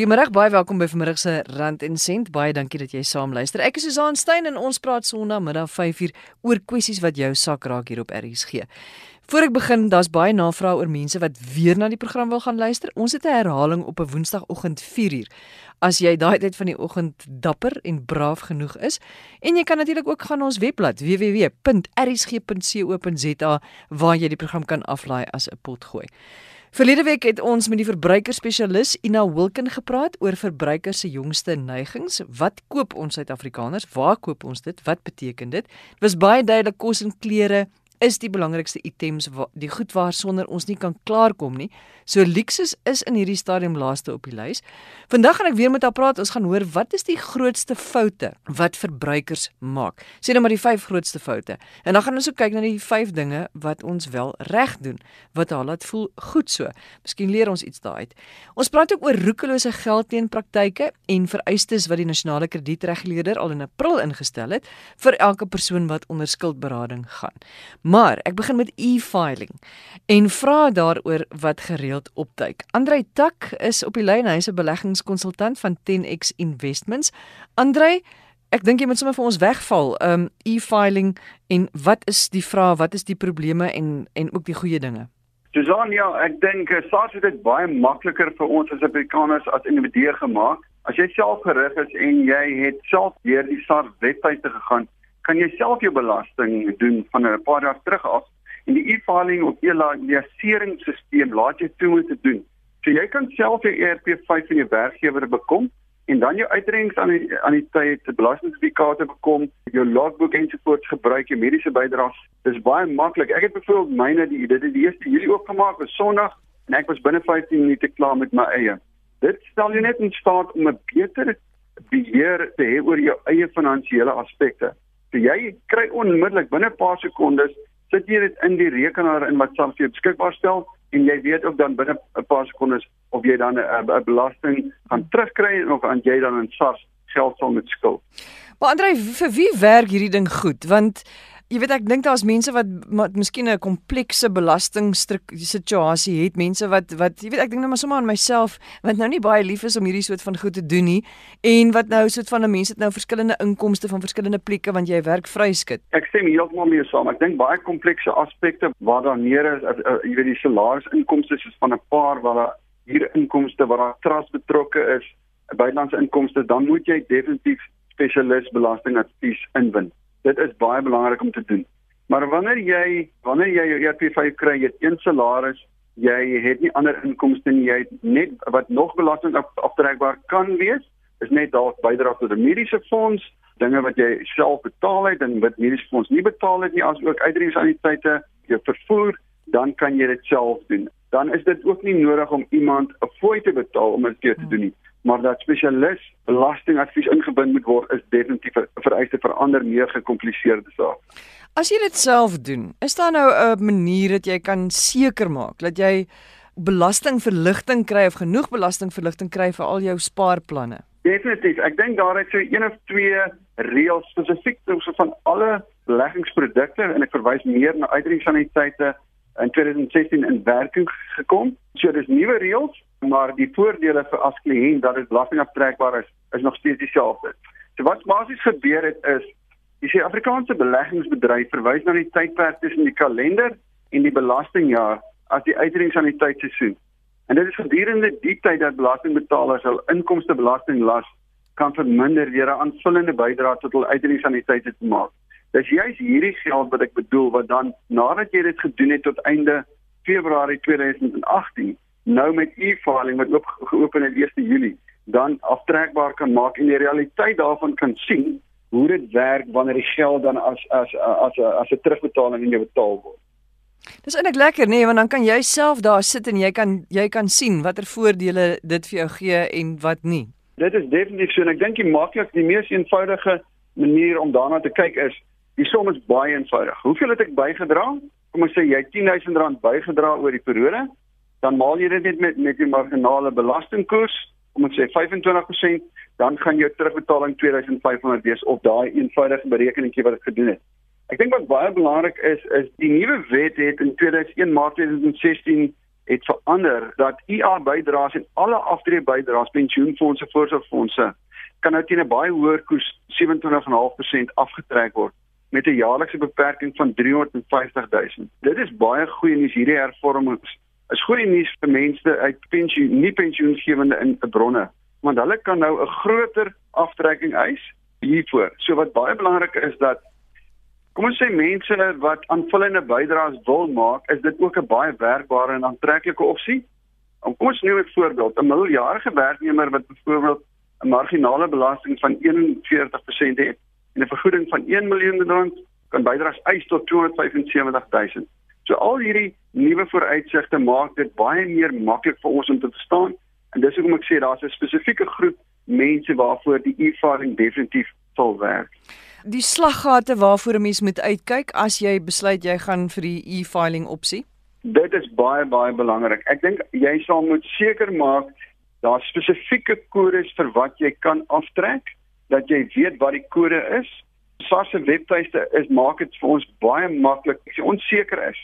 Goeiemôre, baie welkom by vanmiddag se Rand en Sent. Baie dankie dat jy saam luister. Ek is Susan Stein en ons praat Sondagmiddag 5uur oor kwessies wat jou sak raak hier op RSG. Voor ek begin, daar's baie navrae oor mense wat weer na die program wil gaan luister. Ons het 'n herhaling op 'n Woensdagoggend 4uur. As jy daai tyd van die oggend dapper en braaf genoeg is, en jy kan natuurlik ook gaan ons webblad www.rsg.co.za waar jy die program kan aflaai as 'n pot gooi. Verlede week het ons met die verbruikerspesialis Ina Wilken gepraat oor verbruikers se jongste neigings. Wat koop ons Suid-Afrikaners? Waar koop ons dit? Wat beteken dit? Dit was baie duidelik kos en klere is die belangrikste items wat die goed waar sonder ons nie kan klaarkom nie. So luksus is in hierdie stadium laaste op die lys. Vandag gaan ek weer met haar praat. Ons gaan hoor wat is die grootste foute wat verbruikers maak. Sê nou maar die vyf grootste foute. En dan gaan ons ook kyk na die vyf dinge wat ons wel reg doen wat haar laat voel goed so. Miskien leer ons iets daaruit. Ons praat ook oor roekelose geldleenpraktyke en vereistes wat die nasionale kredietreguleerder al in April ingestel het vir elke persoon wat onder skuldberading gaan. Maar ek begin met e-filing en vra daaroor wat gereeld opduik. Andrei Tak is op die lyn, hy is 'n beleggingskonsultant van 10X Investments. Andrei, ek dink jy moet sommer vir ons wegval. Um e-filing en wat is die vraag, wat is die probleme en en ook die goeie dinge? Susan, ja, ek dink eh, SARS het dit baie makliker vir ons as Afrikaners as individue gemaak. As jy self gerig is en jy het self deur die SARS webwerf gegaan, kan jy self jou belasting doen van 'n paar dae terug af en die e-filing of e-laseringsstelsel laat jou toe om te doen. So jy kan self jou ERP5 van jou werkgewer bekom en dan jou uitrekenings aan die aan die tyd te belastingsertifikate bekom, jou logboek ensovoorts gebruik, jou mediese bydraes. Dis baie maklik. Ek het byvoorbeeld myne die dit het die 1 Julie oopgemaak op Sondag en ek was binne 15 minute klaar met my eie. Dit stel jou net in staat om 'n beter beheer te hê oor jou eie finansiële aspekte. So jy kry onmiddellik binne 'n paar sekondes sit jy dit in die rekenaar in wat SARS vir beskikbaar stel en jy weet ook dan binne 'n paar sekondes of jy dan 'n belasting gaan terugkry of aan jy dan in SARS geld sal met skuld. Maar Andre, vir wie werk hierdie ding goed? Want Jy weet ek dink daar's mense wat wat miskien 'n komplekse belasting-situasie het, mense wat wat jy weet ek dink nou maar sommer aan myself wat nou nie baie lief is om hierdie soort van goed te doen nie en wat nou soort van 'n mens het nou verskillende inkomste van verskillende plekke want jy werk vryskut. Ek stem heeltemal mee saam. Ek dink baie komplekse aspekte waar daar neer is uh, uh, jy weet die salarisinkomste is van 'n paar waar daar hier inkomste waar daar trust betrokke is, buitelandse inkomste, dan moet jy definitief spesialis belastingadvies inwin. Dit is baie belangrik om te doen. Maar wanneer jy wanneer jy jou ERP5 kry, jy het een salaris, jy het nie ander inkomste nie, jy het net wat nog belasting af, aftrekbaar kan wees, is net dalk bydrae tot 'n mediese fonds, dinge wat jy self betaal het en wat mediese fonds nie betaal het nie, asook uitreikingsaniteite, jou vervoer, dan kan jy dit self doen. Dan is dit ook nie nodig om iemand 'n fooi te betaal om dit te doen nie maar dat spesialis belastingadvies ingebind moet word is definitief 'n vereiste vir ander meer gekompliseerde saak. As jy dit self doen, is daar nou 'n manier dat jy kan seker maak dat jy belastingverligting kry of genoeg belastingverligting kry vir al jou spaarplanne? Definitief. Ek dink daar is so een of twee reëls spesifiek oor van alle beleggingsprodukte en ek verwys meer na uitreikingsaniteite in 2016 in werking gekom. So dis nuwe reëls maar die voordele vir as kliënt dat dit belastingaftrekbaar is, is nog steeds dieselfde. So wat basies gebeur het is die Suid-Afrikaanse beleggingsbedryf verwys na die tydperk tussen die kalender en die belastingjaar as die uitreikingsaniteitsseisoen. En dit is gedurende die tyd dat belastingbetalers hul inkomstebelastinglas kan verminder deur 'n aanvullende bydrae tot hul uitreikingsaniteite te maak. Dis juist hierdie geld wat ek bedoel wat dan nadat jy dit gedoen het tot einde Februarie 2018 nou met e-filing wat oop geopen het 1 Julie dan aftrekbaar kan maak en die realiteit daarvan kan sien hoe dit werk wanneer die geld dan as as as as 'n terugbetaling in jou betaal word. Dis eintlik lekker nê, nee, want dan kan jy self daar sit en jy kan jy kan sien watter voordele dit vir jou gee en wat nie. Dit is definitief so en ek dink die maklikste, die mees eenvoudige manier om daarna te kyk is die som is baie eenvoudig. Hoeveel het ek bygedra? Kom ons sê jy het R10000 bygedra oor die periode dan maal jy dit net met met die marginale belastingkoers om ons sê 25% dan gaan jou terugbetaling 2500 wees op daai eenvoudige berekeningkie wat ek gedoen het. Ek dink wat baie belangrik is is die nuwe wet het in 2001 Maart 2016 het verander dat IA bydraes en alle aftrede bydraes, pensioenfonde, voorsorgfondse kan nou teen 'n baie hoër koers 27.5% afgetrek word met 'n jaarlikse beperking van 350 000. Dit is baie goeie nuus hierdie hervormings. Is goeie nuus vir mense uit pensioen nie pensioengewende in bronne, want hulle kan nou 'n groter aftrekking eis hiervoor. So wat baie belangrik is dat kom ons sê mense wat aanvullende bydraes wil maak, is dit ook 'n baie werkbare en aantreklike opsie. Kom ons neem 'n voorbeeld, 'n miljardige werknemer wat byvoorbeeld 'n marginale belasting van 41% het en 'n vergoeding van 1 miljoen rand kan bydraes eis tot 275 000. So al hierdie nuwe vooruitsigte maak dit baie meer maklik vir ons om te verstaan en dis hoekom ek sê daar's 'n spesifieke groep mense waarvoor die e-filing definitief sal werk. Die slaggate waarvoor 'n mens moet uitkyk as jy besluit jy gaan vir die e-filing opsie? Dit is baie baie belangrik. Ek dink jy sal moet seker maak daar spesifieke kodes vir wat jy kan aftrek, dat jy weet wat die kode is. SARS se webtuiste is maak dit vir ons baie maklik as jy onseker is.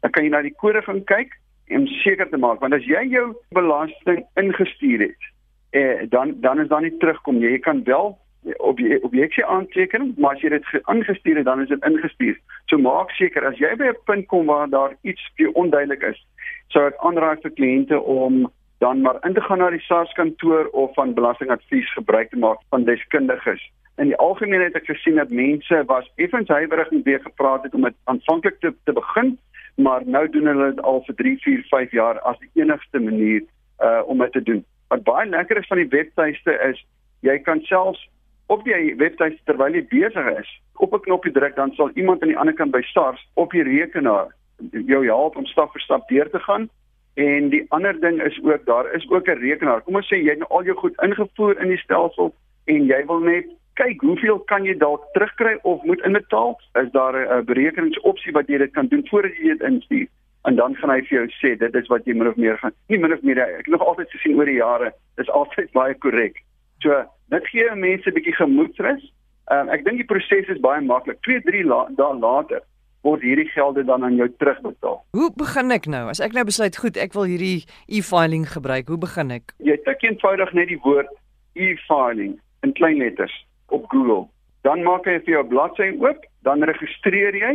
Dan kan jy na die kode gaan kyk om seker te maak want as jy jou belasting ingestuur het, eh, dan dan is dan nie terugkom. Jy kan wel op die objeksie aanteken, maar as jy dit aangestuur het, dan is dit ingestuur. So maak seker as jy by 'n punt kom waar daar iets vir onduidelik is, sou ek aanraai vir kliënte om dan maar in te gaan na die SARS kantoor of van belastingadvies gebruik te maak van deskundiges. In die algemeen het ek gesien dat mense was effens huiwerig en weer gepraat het om dit aanvanklik te te begin, maar nou doen hulle dit al vir 3, 4, 5 jaar as die enigste manier uh om dit te doen. Wat baie lekker is van die webtuiste is jy kan selfs op die webtuiste terwyl jy besig is, op 'n knoppie druk dan sal iemand aan die ander kant by SARS op die rekenaar jou help om stap vir stap deur te gaan En die ander ding is ook daar is ook 'n rekenaar. Kom ons sê jy het nou al jou goed ingevoer in die stelsel en jy wil net kyk hoeveel kan jy dalk terugkry of moet inbetaal? Is daar 'n berekeningsopsie wat jy dit kan doen voordat jy dit instuur? En dan gaan hy vir jou sê dit is wat jy min of meer gaan. Nie min of meer ek het nog altyd gesien oor die jare, dis altyd baie korrek. So, dit gee mense 'n bietjie gemoedsrus. Um, ek dink die proses is baie maklik. 2, 3 la dae later word hierdie gelde dan aan jou terugbetaal. Hoe begin ek nou? As ek nou besluit goed, ek wil hierdie e-filing gebruik, hoe begin ek? Jy tik eenvoudig net die woord e-filing in klein letters op Google. Dan maak jy vir jou bladsy oop, dan registreer jy.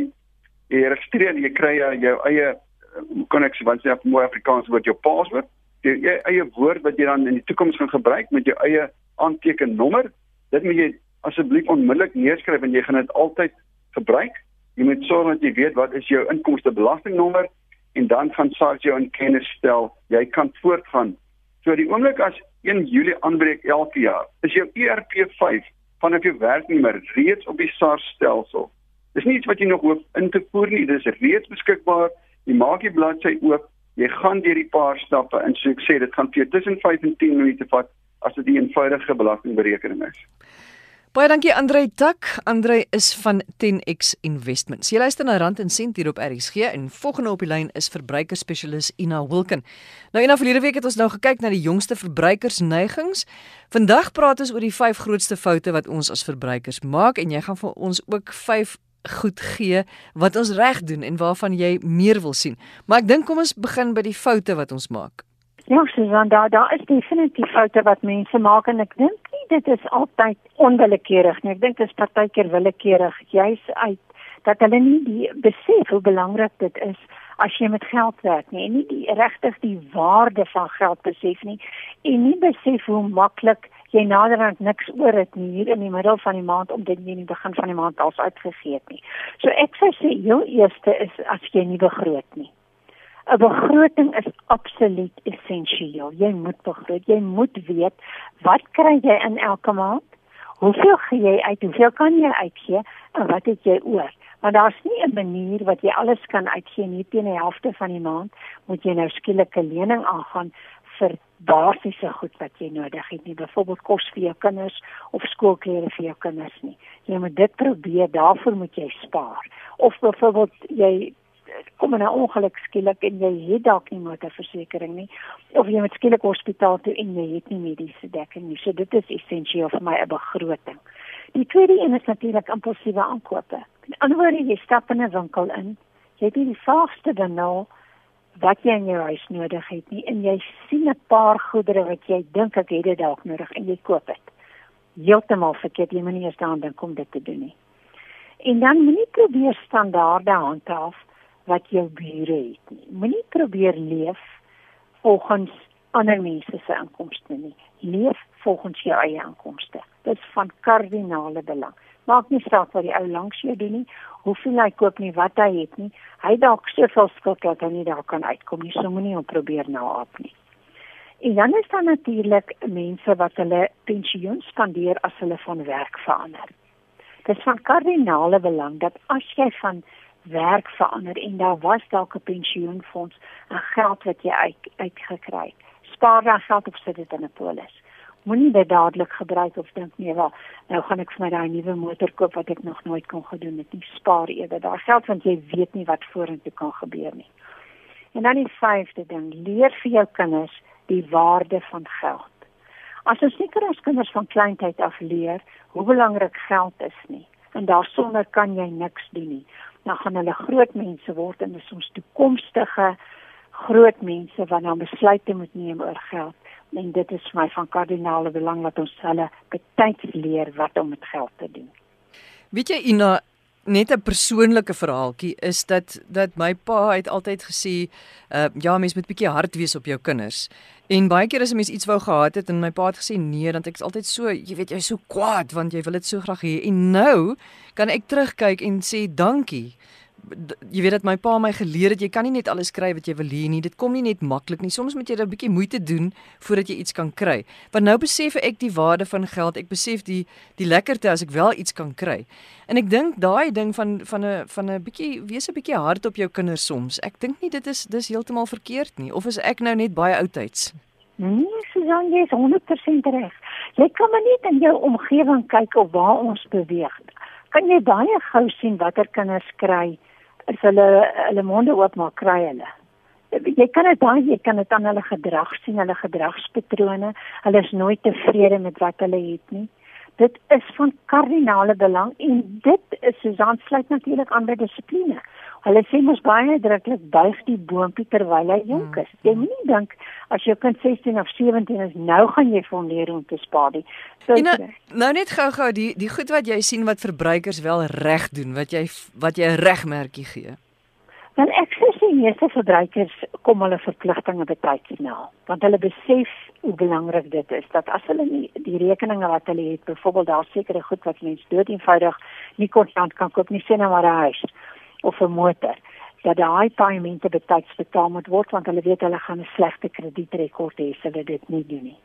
Jy registreer en jy kry jou eie kon ek wat sê op mooi Afrikaans word jou paswoord, jou e-, eie woord wat jy dan in die toekoms gaan gebruik met jou eie aantekennommer. Dit moet jy asseblief onmiddellik neerskryf en jy gaan dit altyd gebruik. Jy moet sorg dat jy weet wat is jou inkomstebelastingnommer en dan gaan SARS jou in kennis stel. Jy kan voortgaan. So die oomblik as 1 Julie aanbreek elke jaar, is jou ERP 5 vanaf jou werknemer reeds op die SARS stelsel. Dis nie iets wat jy nog hoef in te voer nie, dis reeds beskikbaar. Jy maak die bladsy oop, jy gaan deur die paar stappe en so ek sê dit gaan vir jou tussen 5 en 10 minute vat as dit 'n eenvoudige belastingberekening is. Baie dankie Andre Tak. Andre is van 10X Investments. Jy luister na Rand en Sent hier op RSG en volgende op die lyn is verbruikerspesialis Ina Wilken. Nou Ina, verlede week het ons nou gekyk na die jongste verbruikersneigings. Vandag praat ons oor die 5 grootste foute wat ons as verbruikers maak en jy gaan vir ons ook 5 goed gee wat ons reg doen en waarvan jy meer wil sien. Maar ek dink kom ons begin by die foute wat ons maak. Ja, Susan, daar daar is definitief foute wat mense maak en ek dink nie dit is altyd onwillekeurig nie. Ek dink dit is partykeer willekeurig, juis uit dat hulle nie die besef hoe belangrik dit is as jy met geld werk nie en nie die regtig die waarde van geld besef nie en nie besef hoe maklik jy naderhand niks oor het nie hier in die middel van die maand om dit nie in die begin van die maand als uitgegee het nie. So ek sou sê jou eerste is as jy nie begroot nie. 'n begroting is absoluut essensieel. Jy moet begroot. Jy moet weet wat kry jy in elke maand? Hoeveel gee jy uit? Hoeveel kan jy uitgee en wat het jy oor? Want daar's nie 'n manier wat jy alles kan uitgee nie teen die helfte van die maand. Moet jy nou skielik 'n lening aangaan vir basiese goed wat jy nodig het nie, byvoorbeeld kos vir jou kinders of skoolklere vir jou kinders nie. Jy moet dit probeer, daarvoor moet jy spaar. Of byvoorbeeld jy kom in 'n ongeluk skielik en jy het dalk nie motorversekering nie of jy moet skielik hospitaal toe en jy het nie mediese dekking nie. So dit is essensieel vir my 'n begroting. Die tweede een is natuurlik impulsiewe aankope. In ander woorde, jy stap in 'n winkel in, jy het nie die vaagste benul wat jy in jou huis nodig het nie en jy sien 'n paar goedere wat jy dink ek het dit dalk nodig en jy koop dit. Heeltemal verkeerd, jy moet nie eens daaraan dink om dit te doen nie. En dan moenie probeer standaarde handhaaf wat jou bure het nie. Moenie probeer leef volgens ander mense se inkomste nie. Leef volgens jou eie inkomste. Dit is van kardinale belang. Maak nie saak wat die ou langs jou doen nie, hoeveel hy koop nie, wat hy het nie. Hy dalk soveel skuld dat hy nie daar kan uitkom nie. So moenie hom probeer naap nie. En dan is daar natuurlik mense wat hulle pensioen spandeer as hulle van werk verander. Dit is van kardinale belang dat as jy van werk verander en daar was dalk 'n pensioenfonds en geld wat jy uit uitgekry het, spaar daai geld of sit dit in 'n polis. Moenie dit dadelik gebruik of dink nee, wel, nou gaan ek vir my daai nuwe motor koop wat ek nog nooit kon gedoen het nie. Spaar eerder daai geld want jy weet nie wat vorentoe kan gebeur nie. En dan die vyfde ding, leer vir jou kinders die waarde van geld. As ons seker ons kinders van kleintyd af leer hoe belangrik geld is nie en daarsonder kan jy niks doen nie. Dan gaan hulle groot mense word en is ons toekomstige groot mense wat nou besluite moet neem oor geld. En dit is vir my van kardinale belang dat ons hulle betyds leer wat om met geld te doen. Weet jy Ina, net 'n persoonlike verhaaltjie is dat dat my pa het altyd gesê, uh ja, mens moet bietjie hard wees op jou kinders. En baie keer as 'n mens iets wou gehad het en my pa het gesê nee, dan ek is altyd so, jy weet, jy's so kwaad want jy wil dit so graag hê. En nou kan ek terugkyk en sê dankie jy weet dat my pa my geleer het jy kan nie net alles kry wat jy wil hê nie. Dit kom nie net maklik nie. Soms moet jy 'n bietjie moeite doen voordat jy iets kan kry. Want nou besef ek die waarde van geld. Ek besef die die lekkerte as ek wel iets kan kry. En ek dink daai ding van van 'n van 'n bietjie wees 'n bietjie hard op jou kinders soms. Ek dink nie dit is dis heeltemal verkeerd nie. Of is ek nou net baie oudtyds? Nee, Susan, jy is 100% reg. Jy kan maar net in jou omgewing kyk of waar ons beweeg. Kan jy baie gou sien watter kinders kry? As hulle hulle monde oopmaak kry hulle. Jy kan dit daai jy kan dit aan hulle gedrag sien, hulle gedragspatrone. Hulle is nooit tevrede met wat hulle het nie. Dit is van kardinale belang en dit is soos aansluit natuurlik aan by dissipline. Hulle sê mos baie druklik buig die boontjie terwyl hy jonk is. Jy hmm. moenie dink as jou kind 16 of 17 is, nou gaan jy vir hom leer om te spaar nie. So nou, nou net gou-gou die die goed wat jy sien wat verbruikers wel reg doen, wat jy wat jy 'n regmerkie gee. Dan ek sê die meeste verbruikers kom hulle verpligtinge betyds na, want hulle besef hoe belangrik dit is dat as hulle nie die rekeninge wat hulle het, byvoorbeeld daar sekere goed wat mense dood eenvoudig nie kontant kan koop nie, sê nou maar 'n huis of 'n motor dat daai paaiemente betyds betaal moet word want hulle weet hulle gaan 'n slegte kredietrekord hê as hulle dit nie doen nie.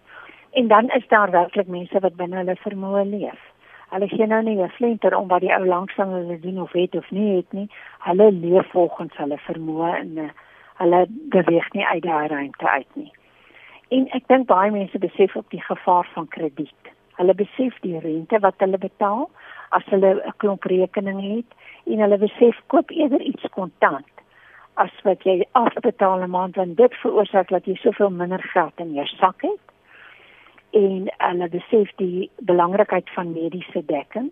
En dan is daar werklik mense wat binne hulle vermoë leef. Hulle gee nou nie 'n flenter om wat die ou langsang hulle doen of weet of nie het nie. Hulle leef volgens hulle vermoë en uh, hulle beweeg nie uit daai ruimte uit nie. En ek dink baie mense besef ook die gevaar van krediet. Hulle besef die rente wat hulle betaal as hulle 'n klomp rekeninge het en hulle besef koop eerder iets kontant as wat jy afbetaal 'n maand want dit veroorsaak dat jy soveel minder geld in jou sak het. En hulle besef die belangrikheid van mediese dekking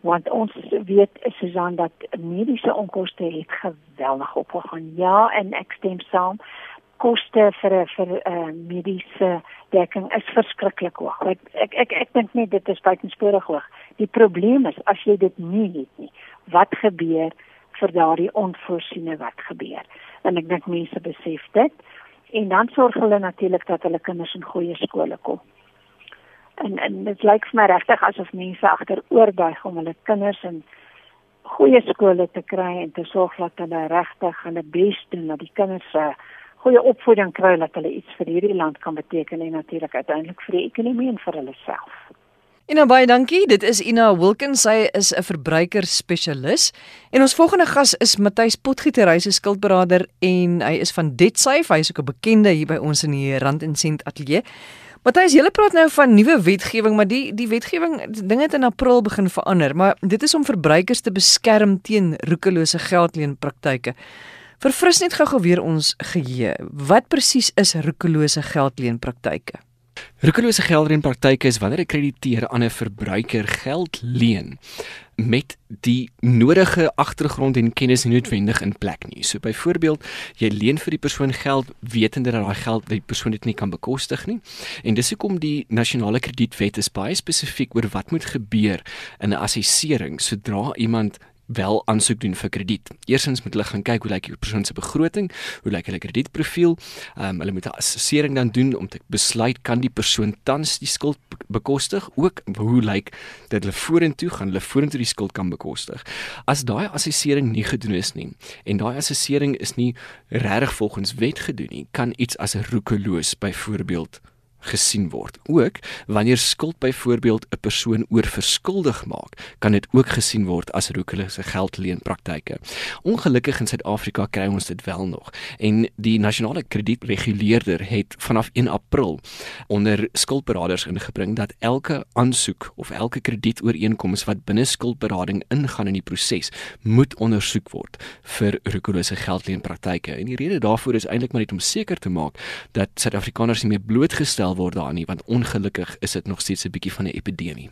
want ons weet Susan dat mediese onkoste het geweldig opgegaan ja en ek stem saam koste vir vir uh, mediese dekking is verskriklik hoog. Ek ek ek, ek dink nie dit is buitensporig hoog. Die probleem is as jy dit nie het nie, wat gebeur vir daardie onvoorsiene wat gebeur? En ek dink mense besef dit en dan sorg hulle natuurlik dat hulle kinders in goeie skole kom. En en dit lyk vir my regtig asof mense agteroorbuig om hulle kinders in goeie skole te kry en te sorg dat hulle regtig hulle bes doen dat die kinders uh, goeie opvoeding kry dat hulle iets vir hierdie land kan beteken en natuurlik uiteindelik vir die ekonomie en vir hulle self. Ina baie dankie. Dit is Ina Wilkins. Sy is 'n verbruikerspesialis. En ons volgende gas is Matthys Potgieter, hy 'n skuldberader en hy is van DebtSafe. Hy is ook 'n bekende hier by ons in die Rand en Sent Ateljee. Matthys, jy praat nou van nuwe wetgewing, maar die die wetgewing dinge het in April begin verander, maar dit is om verbruikers te beskerm teen roekelose geldleenpraktyke. Verfris net gou-gou weer ons geheue. Wat presies is roekelose geldleenpraktyke? Roekelose geldrenpraktyke is wanneer 'n krediteur aan 'n verbruiker geld leen met die nodige agtergrond en kennis noodwendig in plek nie. So byvoorbeeld, jy leen vir die persoon geld wetende dat daai geld die persoon dit nie kan bekostig nie. En dis hoekom die nasionale kredietwet is baie spesifiek oor wat moet gebeur in 'n assessering sodra iemand wel aansoek doen vir krediet. Eerstens moet hulle gaan kyk hoe lyk die persoon se begroting, hoe lyk hulle kredietprofiel. Ehm um, hulle moet 'n assessering dan doen om te besluit kan die persoon tans die skuld bekostig, ook hoe lyk dat hulle vorentoe gaan hulle vorentoe die skuld kan bekostig. As daai assessering nie gedoen is nie en daai assessering is nie reg volgens wet gedoen nie, kan iets as roekeloos byvoorbeeld gesien word. Ook wanneer skuld byvoorbeeld 'n persoon oorverskuldig maak, kan dit ook gesien word as roekelose geldleenpraktyke. Ongelukkig in Suid-Afrika kry ons dit wel nog en die nasionale kredietreguleerder het vanaf 1 April onder skuldberaders ingebring dat elke aansoek of elke kredietooreenkoms wat binne skuldberading ingaan in die proses, moet ondersoek word vir roekelose geldleenpraktyke. En die rede daarvoor is eintlik maar net om seker te maak dat Suid-Afrikaners nie meer blootgestel gestel word daarin nie want ongelukkig is dit nog steeds 'n bietjie van 'n epidemie.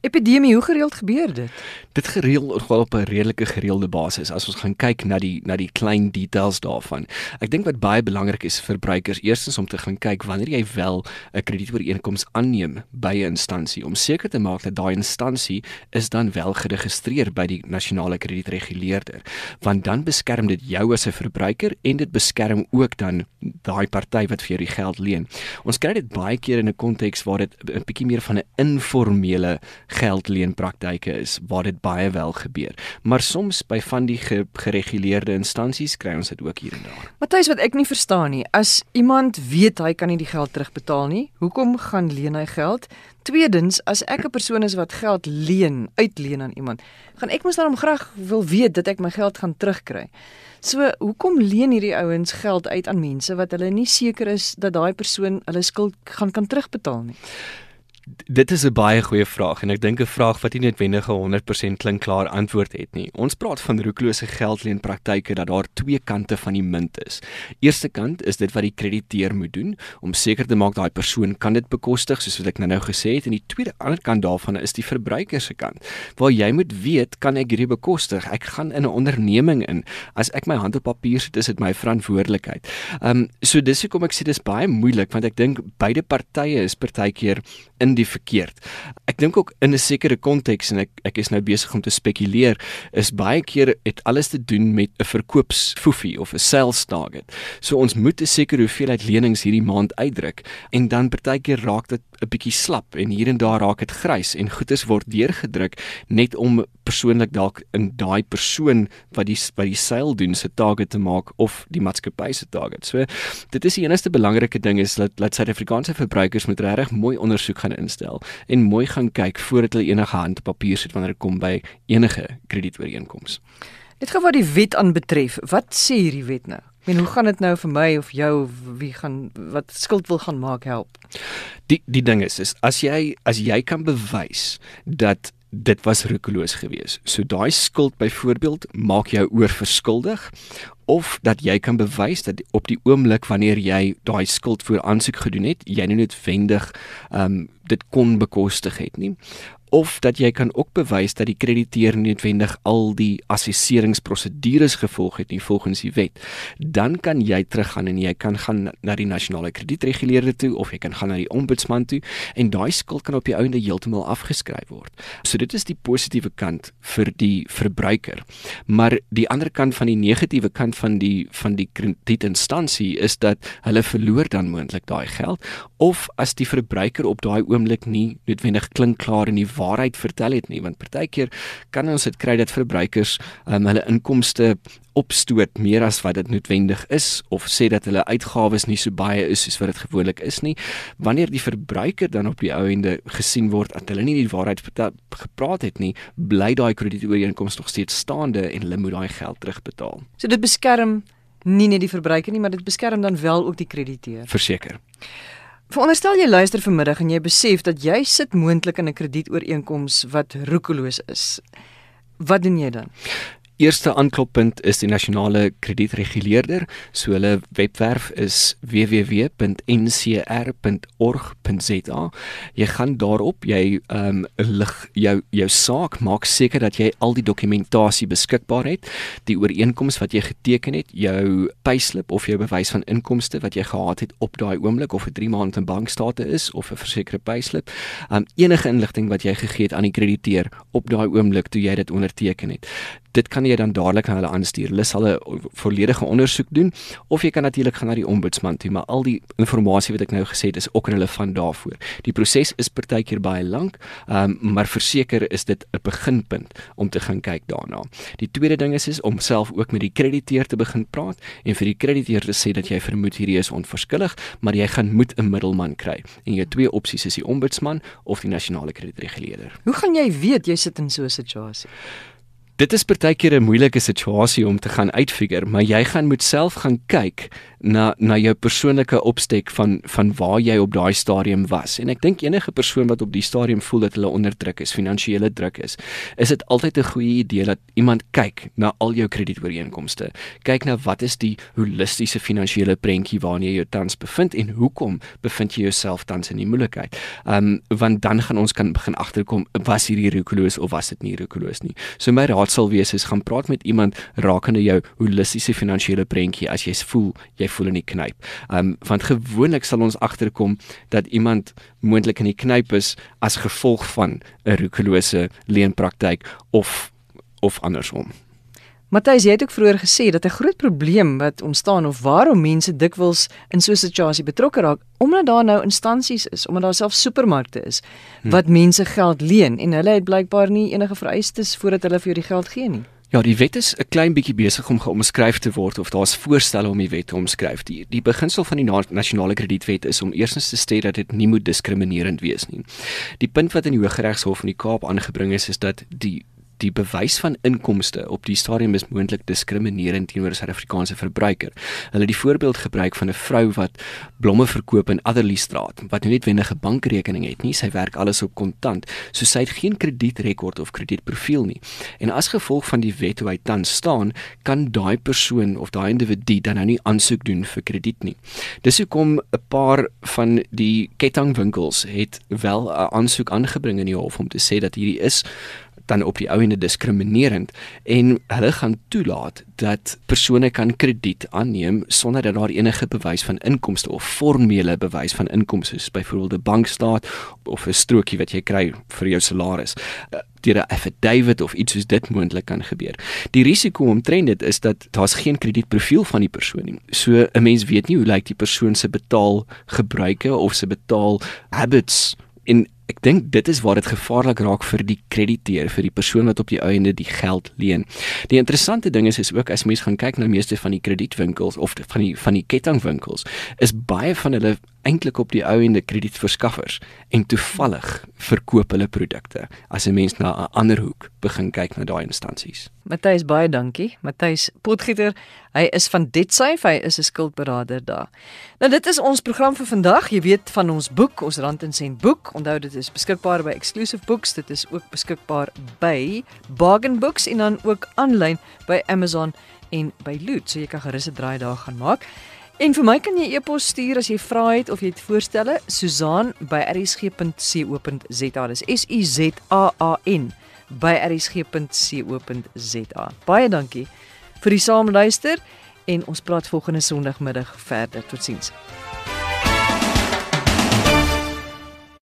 Epidemie, hoe gereeld gebeur dit? Dit gereeld gewoon op 'n redelike gereelde basis as ons gaan kyk na die na die klein details daarvan. Ek dink wat baie belangrik is vir verbruikers eerstens om te gaan kyk wanneer jy wel 'n kredietooreenkoms aanneem by 'n instansie om seker te maak dat daai instansie is dan wel geregistreer by die nasionale kredietreguleerder, want dan beskerm dit jou as 'n verbruiker en dit beskerm ook dan daai party wat vir jou die geld leen. Ons kry dit baie keer in 'n konteks waar dit 'n bietjie meer van 'n informele geldleenpraktyke is waar dit baie wel gebeur. Maar soms by van die gereguleerde instansies kry ons dit ook hier en daar. Matthys wat ek nie verstaan nie, as iemand weet hy kan nie die geld terugbetaal nie, hoekom gaan leen hy geld? Tweedens, as ek 'n persoon is wat geld leen, uitleen aan iemand, gaan ek mos dan graag wil weet dat ek my geld gaan terugkry. So, hoekom leen hierdie ouens geld uit aan mense wat hulle nie seker is dat daai persoon hulle skuld gaan kan terugbetaal nie? Dit is 'n baie goeie vraag en ek dink 'n vraag wat nie noodwendig 'n 100% klink klaar antwoord het nie. Ons praat van roekelose geldleenpraktyke dat daar twee kante van die munt is. Eerste kant is dit wat die krediteur moet doen om seker te maak daai persoon kan dit bekostig soos wat ek nou-nou gesê het en die tweede ander kant daarvan is die verbruiker se kant. Waar jy moet weet kan ek hierdie bekostig? Ek gaan in 'n onderneming in. As ek my hand op papier sit, is dit my verantwoordelikheid. Ehm um, so dis hoekom ek sê dis baie moeilik want ek dink beide partye is partykeer in die verkeerd. Ek dink ook in 'n sekere konteks en ek ek is nou besig om te spekuleer, is baie keer het alles te doen met 'n verkoopsfoefie of 'n sales target. So ons moet 'n sekere hoeveelheid lenings hierdie maand uitdruk en dan partykeer raak dit 'n bietjie slap en hier en daar raak dit grys en goedes word deurgedruk net om persoonlik dalk in daai persoon wat die wat die seil doen se target te maak of die maatskappy se target. So dit is die enigste belangrike ding is dat dat Suid-Afrikaanse verbruikers moet regtig mooi ondersoek gaan instel en mooi gaan kyk voordat hulle enige hand op papier sit wanneer dit kom by enige kredietooreenkoms. Dit gaan wat die wet aanbetref. Wat sê hierdie wet nou? En hoe gaan dit nou vir my of jou wie gaan wat skuld wil gaan maak help? Die die ding is is as jy as jy kan bewys dat dit was roekeloos geweest. So daai skuld byvoorbeeld maak jou oorverskuldig of dat jy kan bewys dat op die oomblik wanneer jy daai skuld voor aansoek gedoen het, jy nie noodwendig ehm um, dit kon bekostig het nie of dat jy kan ook bewys dat die krediteur noodwendig al die assesseringsprosedures gevolg het nie volgens die wet. Dan kan jy teruggaan en jy kan gaan na die nasionale kredietreguleerder toe of jy kan gaan na die ombudsman toe en daai skuld kan op die einde heeltemal afgeskryf word. So dit is die positiewe kant vir die verbruiker. Maar die ander kant van die negatiewe kant van die van die kredietinstansie is dat hulle verloor dan moontlik daai geld of as die verbruiker op daai oomblik nie noodwendig klink klaar in die waarheid vertel het nie want partykeer kan ons dit kry dat verbruikers um, hulle inkomste opstoot meer as wat dit noodwendig is of sê dat hulle uitgawes nie so baie is soos wat dit gewoonlik is nie. Wanneer die verbruiker dan op die ou ende gesien word dat hulle nie die waarheid vertel, gepraat het nie bly daai kredietooreenkoms nog steeds staande en hulle moet daai geld terugbetaal. So dit beskerm nie net die verbruiker nie maar dit beskerm dan wel ook die krediteur. Verseker Veronderstel jy luister vanmiddag en jy besef dat jy sit moontlik in 'n kredietooreenkoms wat roekeloos is. Wat doen jy dan? Eerste aankloppunt is die nasionale kredietreguleerder. So hulle webwerf is www.ncr.org.za. Jy gaan daarop, jy ehm um, lig jou jou saak, maak seker dat jy al die dokumentasie beskikbaar het, die ooreenkoms wat jy geteken het, jou payslip of jou bewys van inkomste wat jy gehad het op daai oomblik of 'n 3 maand in bankstate is of 'n versekerde payslip. Ehm um, enige inligting wat jy gegee het aan die krediteur op daai oomblik toe jy dit onderteken het dit kan jy dan dadelik aan hulle aanstuur. Hulle sal 'n volledige ondersoek doen of jy kan natuurlik gaan na die ombudsman toe, maar al die inligting wat ek nou gesê het is ook relevant daarvoor. Die proses is partykeer baie lank, um, maar verseker is dit 'n beginpunt om te gaan kyk daarna. Die tweede ding is is om self ook met die krediteur te begin praat en vir die krediteur te sê dat jy vermoed hierdie is onverskillig, maar jy gaan moet 'n middelman kry. En jou twee opsies is die ombudsman of die nasionale kredietreguleerder. Hoe gaan jy weet jy sit in so 'n situasie? Dit is partykeer 'n moeilike situasie om te gaan uitfigure, maar jy gaan moet self gaan kyk na na jou persoonlike opstek van van waar jy op daai stadium was. En ek dink enige persoon wat op die stadium voel dat hulle onder druk is, finansiële druk is, is dit altyd 'n goeie idee dat iemand kyk na al jou kredietooreenkomste. Kyk na wat is die holistiese finansiële prentjie waarin jy jou tans bevind en hoekom bevind jy jouself tans in die moeilikheid? Ehm um, want dan gaan ons kan begin agterkom was hierdie rukoloos of was dit nie rukoloos nie. So my raad sal wees is gaan praat met iemand rakende jou holistiese finansiële prentjie as jy voel jy voel in die knyp. Um want gewoonlik sal ons agterkom dat iemand moontlik in die knyp is as gevolg van 'n rukulose leenpraktyk of of andersom. Matthys, jy het ook vroeër gesê dat 'n groot probleem wat ontstaan of waarom mense dikwels in so 'n situasie betrokke raak, omdat daar nou instansies is, omdat daar self supermarkte is hm. wat hmm. mense geld leen en hulle het blykbaar nie enige vereistes voordat hulle vir jou die geld gee nie. Ja, die wet is 'n klein bietjie besig om geomskryf te word of daar's voorstelle om die wet te omskryf. Die die beginsel van die nasionale kredietwet is om eerstens te sê dat dit nie moet diskriminerend wees nie. Die punt wat in die Hooggeregshof in die Kaap aangebring is is dat die die bewys van inkomste op die stadium is moontlik diskriminerend teenoor 'n Suid-Afrikaanse verbruiker. Hulle het die voorbeeld gebruik van 'n vrou wat blomme verkoop in Adderley Straat wat nie netwendige bankrekening het nie, sy werk alles op kontant, so sy het geen kredietrekord of kredietprofiel nie. En as gevolg van die wet hoe hy tans staan, kan daai persoon of daai individu dan nou nie aansoek doen vir krediet nie. Dis hoekom 'n paar van die kettingwinkels het wel 'n aansoek aangebring in die hof om te sê dat hierdie is dan op die ou ende diskriminerend en hulle gaan toelaat dat persone kan krediet aanneem sonder dat daar enige bewys van inkomste of formele bewys van inkomste is byvoorbeeld 'n bankstaat of 'n strokie wat jy kry vir jou salaris eh, 'n affidavit of iets soos dit moontlik kan gebeur. Die risiko omtrent dit is dat daar's geen kredietprofiel van die persoon nie. So 'n mens weet nie hoe lyk die persoon se betaal gebruike of se betaal habits en ek dink dit is waar dit gevaarlik raak vir die krediteur, vir die persoon wat op die einde die geld leen. Die interessante ding is is ook as mens gaan kyk na meeste van die kredietwinkels of van die van die kettingwinkels, is baie van hulle eintlik op die ou ende kredietverskaffers en toevallig verkoop hulle produkte as 'n mens na 'n ander hoek begin kyk na daai instansies. Matthys baie dankie. Matthys Potgieter, hy is van Detsafe, hy is 'n skuldberader daar. Nou dit is ons program vir vandag. Jy weet van ons boek, ons Rand en Sent boek. Onthou dit is beskikbaar by Exclusive Books. Dit is ook beskikbaar by Bargain Books en dan ook aanlyn by Amazon en by Loot. So jy kan gerus 'n draai daar gaan maak. En vir my kan jy e-pos stuur as jy vra het of jy het voorstelle, Susan@rsg.co.za. Dis S U Z A A N by rsg.co.za. Baie dankie vir die saamluister en ons praat volgende Sondagmiddag verder. Totsiens.